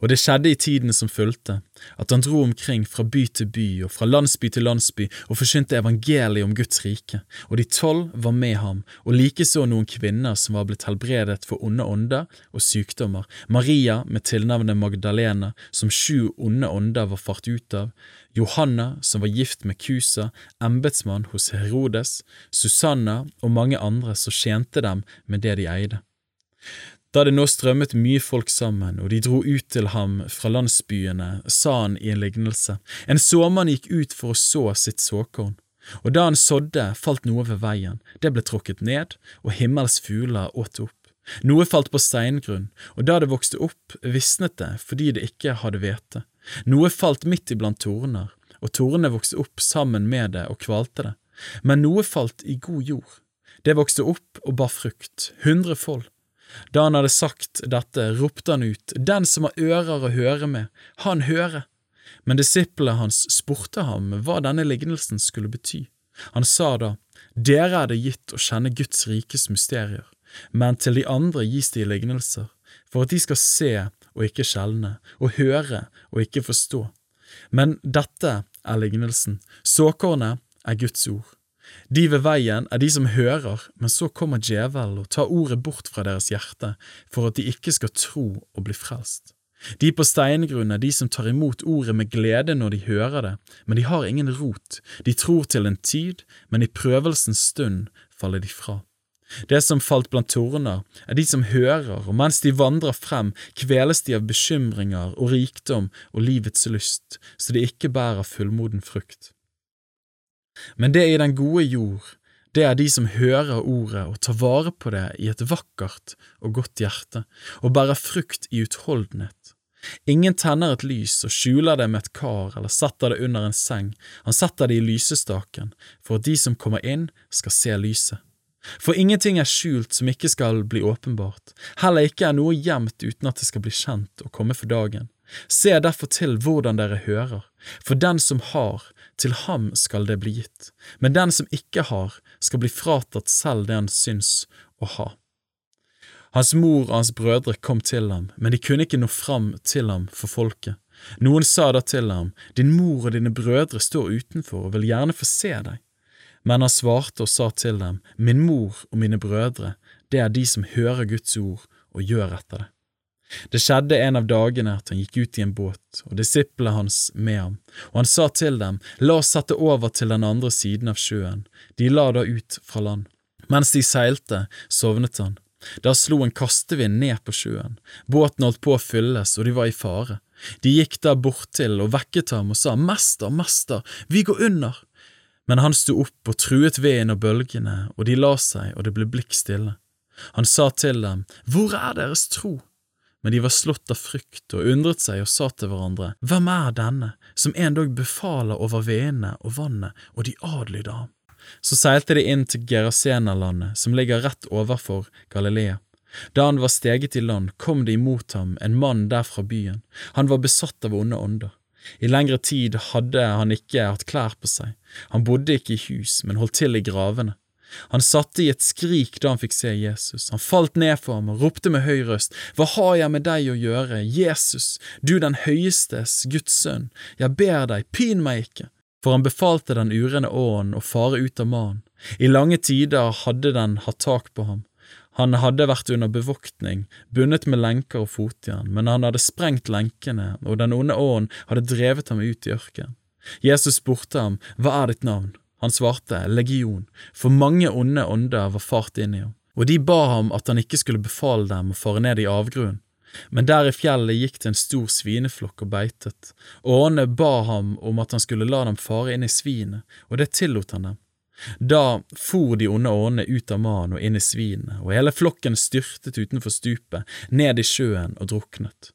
Og det skjedde i tiden som fulgte, at han dro omkring fra by til by og fra landsby til landsby og forkynte evangeliet om Guds rike, og de tolv var med ham, og likeså noen kvinner som var blitt helbredet for onde ånder og sykdommer, Maria med tilnavnet Magdalena, som sju onde ånder var fart ut av, Johanna som var gift med Kusa, embetsmann hos Herodes, Susanna og mange andre som tjente dem med det de eide. Da det nå strømmet mye folk sammen, og de dro ut til ham fra landsbyene, sa han i en lignelse, en såmann gikk ut for å så sitt såkorn. Og da han sådde, falt noe ved veien, det ble tråkket ned, og himmels fugler åt opp. Noe falt på steingrunn, og da det vokste opp, visnet det fordi det ikke hadde hvete. Noe falt midt iblant torner, og tornene vokste opp sammen med det og kvalte det. Men noe falt i god jord. Det vokste opp og bar frukt, hundrefold. Da han hadde sagt dette, ropte han ut, Den som har ører å høre med, han høre. Men disiplene hans spurte ham hva denne lignelsen skulle bety. Han sa da, Dere er det gitt å kjenne Guds rikes mysterier, men til de andre gis de lignelser, for at de skal se og ikke skjelne, og høre og ikke forstå. Men dette er lignelsen, såkornet er Guds ord. De ved veien er de som hører, men så kommer djevelen og tar ordet bort fra deres hjerte, for at de ikke skal tro og bli frelst. De på steingrunn er de som tar imot ordet med glede når de hører det, men de har ingen rot, de tror til en tid, men i prøvelsens stund faller de fra. Det som falt blant torner, er de som hører, og mens de vandrer frem, kveles de av bekymringer og rikdom og livets lyst, så de ikke bærer fullmoden frukt. Men det i den gode jord, det er de som hører ordet og tar vare på det i et vakkert og godt hjerte, og bærer frukt i utholdenhet. Ingen tenner et lys og skjuler det med et kar eller setter det under en seng, han setter det i lysestaken, for at de som kommer inn, skal se lyset. For ingenting er skjult som ikke skal bli åpenbart, heller ikke er noe gjemt uten at det skal bli kjent og komme for dagen. Se derfor til hvordan dere hører, for den som har, til ham skal det bli gitt, men den som ikke har, skal bli fratatt selv det han syns å ha. Hans mor og hans brødre kom til ham, men de kunne ikke nå fram til ham for folket. Noen sa da til ham, Din mor og dine brødre står utenfor og vil gjerne få se deg. Men han svarte og sa til dem, Min mor og mine brødre, det er de som hører Guds ord og gjør etter det. Det skjedde en av dagene at han gikk ut i en båt, og disiplene hans med ham, og han sa til dem, La oss sette over til den andre siden av sjøen. De la da ut fra land. Mens de seilte, sovnet han. Da slo en kastevind ned på sjøen, båten holdt på å fylles, og de var i fare. De gikk da bortil og vekket ham og sa, Mester, mester, vi går under. Men han sto opp og truet veden og bølgene, og de la seg, og det ble blikk stille. Han sa til dem, Hvor er deres tro? Men de var slått av frykt og undret seg og sa til hverandre, Hvem er denne, som endog befaler over vedene og vannet, og de adlyder ham? Så seilte de inn til Gerasenerlandet, som ligger rett overfor Galilea. Da han var steget i land, kom det imot ham en mann der fra byen. Han var besatt av onde ånder. I lengre tid hadde han ikke hatt klær på seg. Han bodde ikke i hus, men holdt til i gravene. Han satte i et skrik da han fikk se Jesus. Han falt ned for ham og ropte med høy røst, Hva har jeg med deg å gjøre, Jesus, du den høyestes, Guds sønn, jeg ber deg, pin meg ikke. For han befalte den urene ånden å fare ut av mannen. I lange tider hadde den hatt tak på ham. Han hadde vært under bevoktning, bundet med lenker og fotjern, men han hadde sprengt lenkene, og den onde ånden hadde drevet ham ut i ørkenen. Jesus spurte ham, Hva er ditt navn? Han svarte legion, for mange onde ånder var fart inn i ham, og de ba ham at han ikke skulle befale dem å fare ned i avgrunnen. Men der i fjellet gikk det en stor svineflokk og beitet, og åndene ba ham om at han skulle la dem fare inn i svinet, og det tillot han dem. Da for de onde åndene ut av mannen og inn i svinet, og hele flokken styrtet utenfor stupet, ned i sjøen og druknet.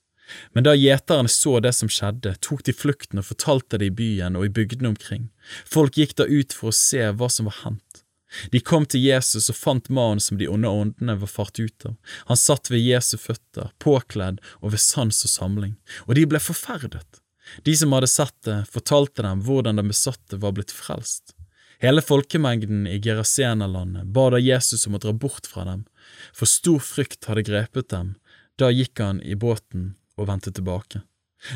Men da gjeterne så det som skjedde, tok de flukten og fortalte det i byen og i bygdene omkring. Folk gikk da ut for å se hva som var hendt. De kom til Jesus og fant mannen som de onde åndene var fart ut av. Han satt ved Jesu føtter, påkledd og ved sans og samling, og de ble forferdet. De som hadde sett det, fortalte dem hvordan den besatte var blitt frelst. Hele folkemengden i Gerasenerlandet ba da Jesus om å dra bort fra dem, for stor frykt hadde grepet dem. Da gikk han i båten og vendte tilbake.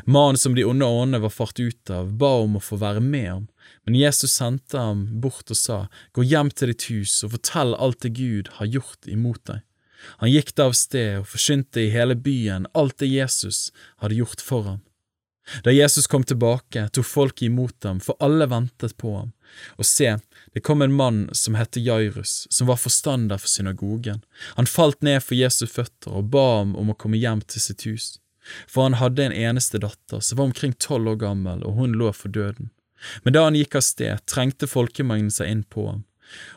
Mannen som de onde åndene var fart ut av, ba om å få være med ham, men Jesus sendte ham bort og sa, Gå hjem til ditt hus og fortell alt det Gud har gjort imot deg. Han gikk da av sted og forsynte i hele byen alt det Jesus hadde gjort for ham. Da Jesus kom tilbake, tok folk imot ham, for alle ventet på ham. Og se, det kom en mann som het Jairus, som var forstander for synagogen. Han falt ned for Jesus' føtter og ba ham om å komme hjem til sitt hus for han hadde en eneste datter som var omkring tolv år gammel, og hun lå for døden. Men da han gikk av sted, trengte folkemengden seg inn på ham,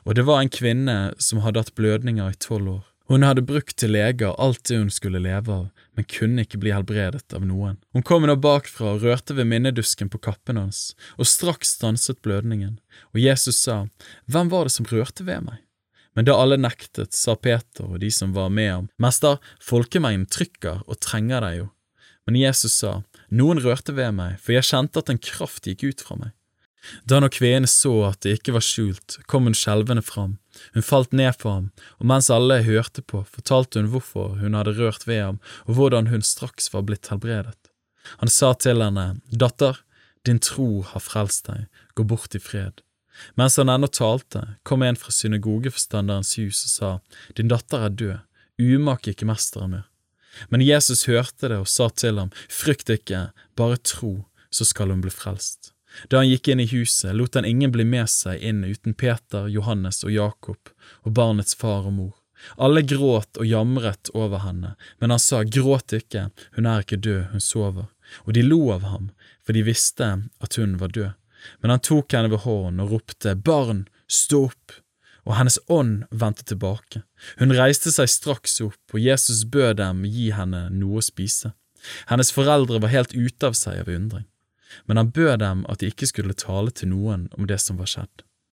og det var en kvinne som hadde hatt blødninger i tolv år. Hun hadde brukt til leger alt det hun skulle leve av, men kunne ikke bli helbredet av noen. Hun kom nå bakfra og rørte ved minnedusken på kappen hans, og straks stanset blødningen, og Jesus sa, Hvem var det som rørte ved meg? Men da alle nektet, sa Peter og de som var med ham, Mester, folkemengden trykker og trenger deg jo. Men Jesus sa, Noen rørte ved meg, for jeg kjente at en kraft gikk ut fra meg. Da når kvinnen så at det ikke var skjult, kom hun skjelvende fram. Hun falt ned for ham, og mens alle hørte på, fortalte hun hvorfor hun hadde rørt ved ham, og hvordan hun straks var blitt helbredet. Han sa til henne, Datter, din tro har frelst deg, gå bort i fred. Mens han ennå talte, kom en fra synagogeforstanderens hus og sa, Din datter er død, umak ikke mesteren mer. Men Jesus hørte det og sa til ham, Frykt ikke, bare tro, så skal hun bli frelst. Da han gikk inn i huset, lot han ingen bli med seg inn uten Peter, Johannes og Jakob og barnets far og mor. Alle gråt og jamret over henne, men han sa, Gråt ikke, hun er ikke død, hun sover. Og de lo av ham, for de visste at hun var død. Men han tok henne ved hånden og ropte, Barn, stå opp! Og hennes ånd vendte tilbake. Hun reiste seg straks opp, og Jesus bød dem gi henne noe å spise. Hennes foreldre var helt ute av seg av undring, men han bød dem at de ikke skulle tale til noen om det som var skjedd.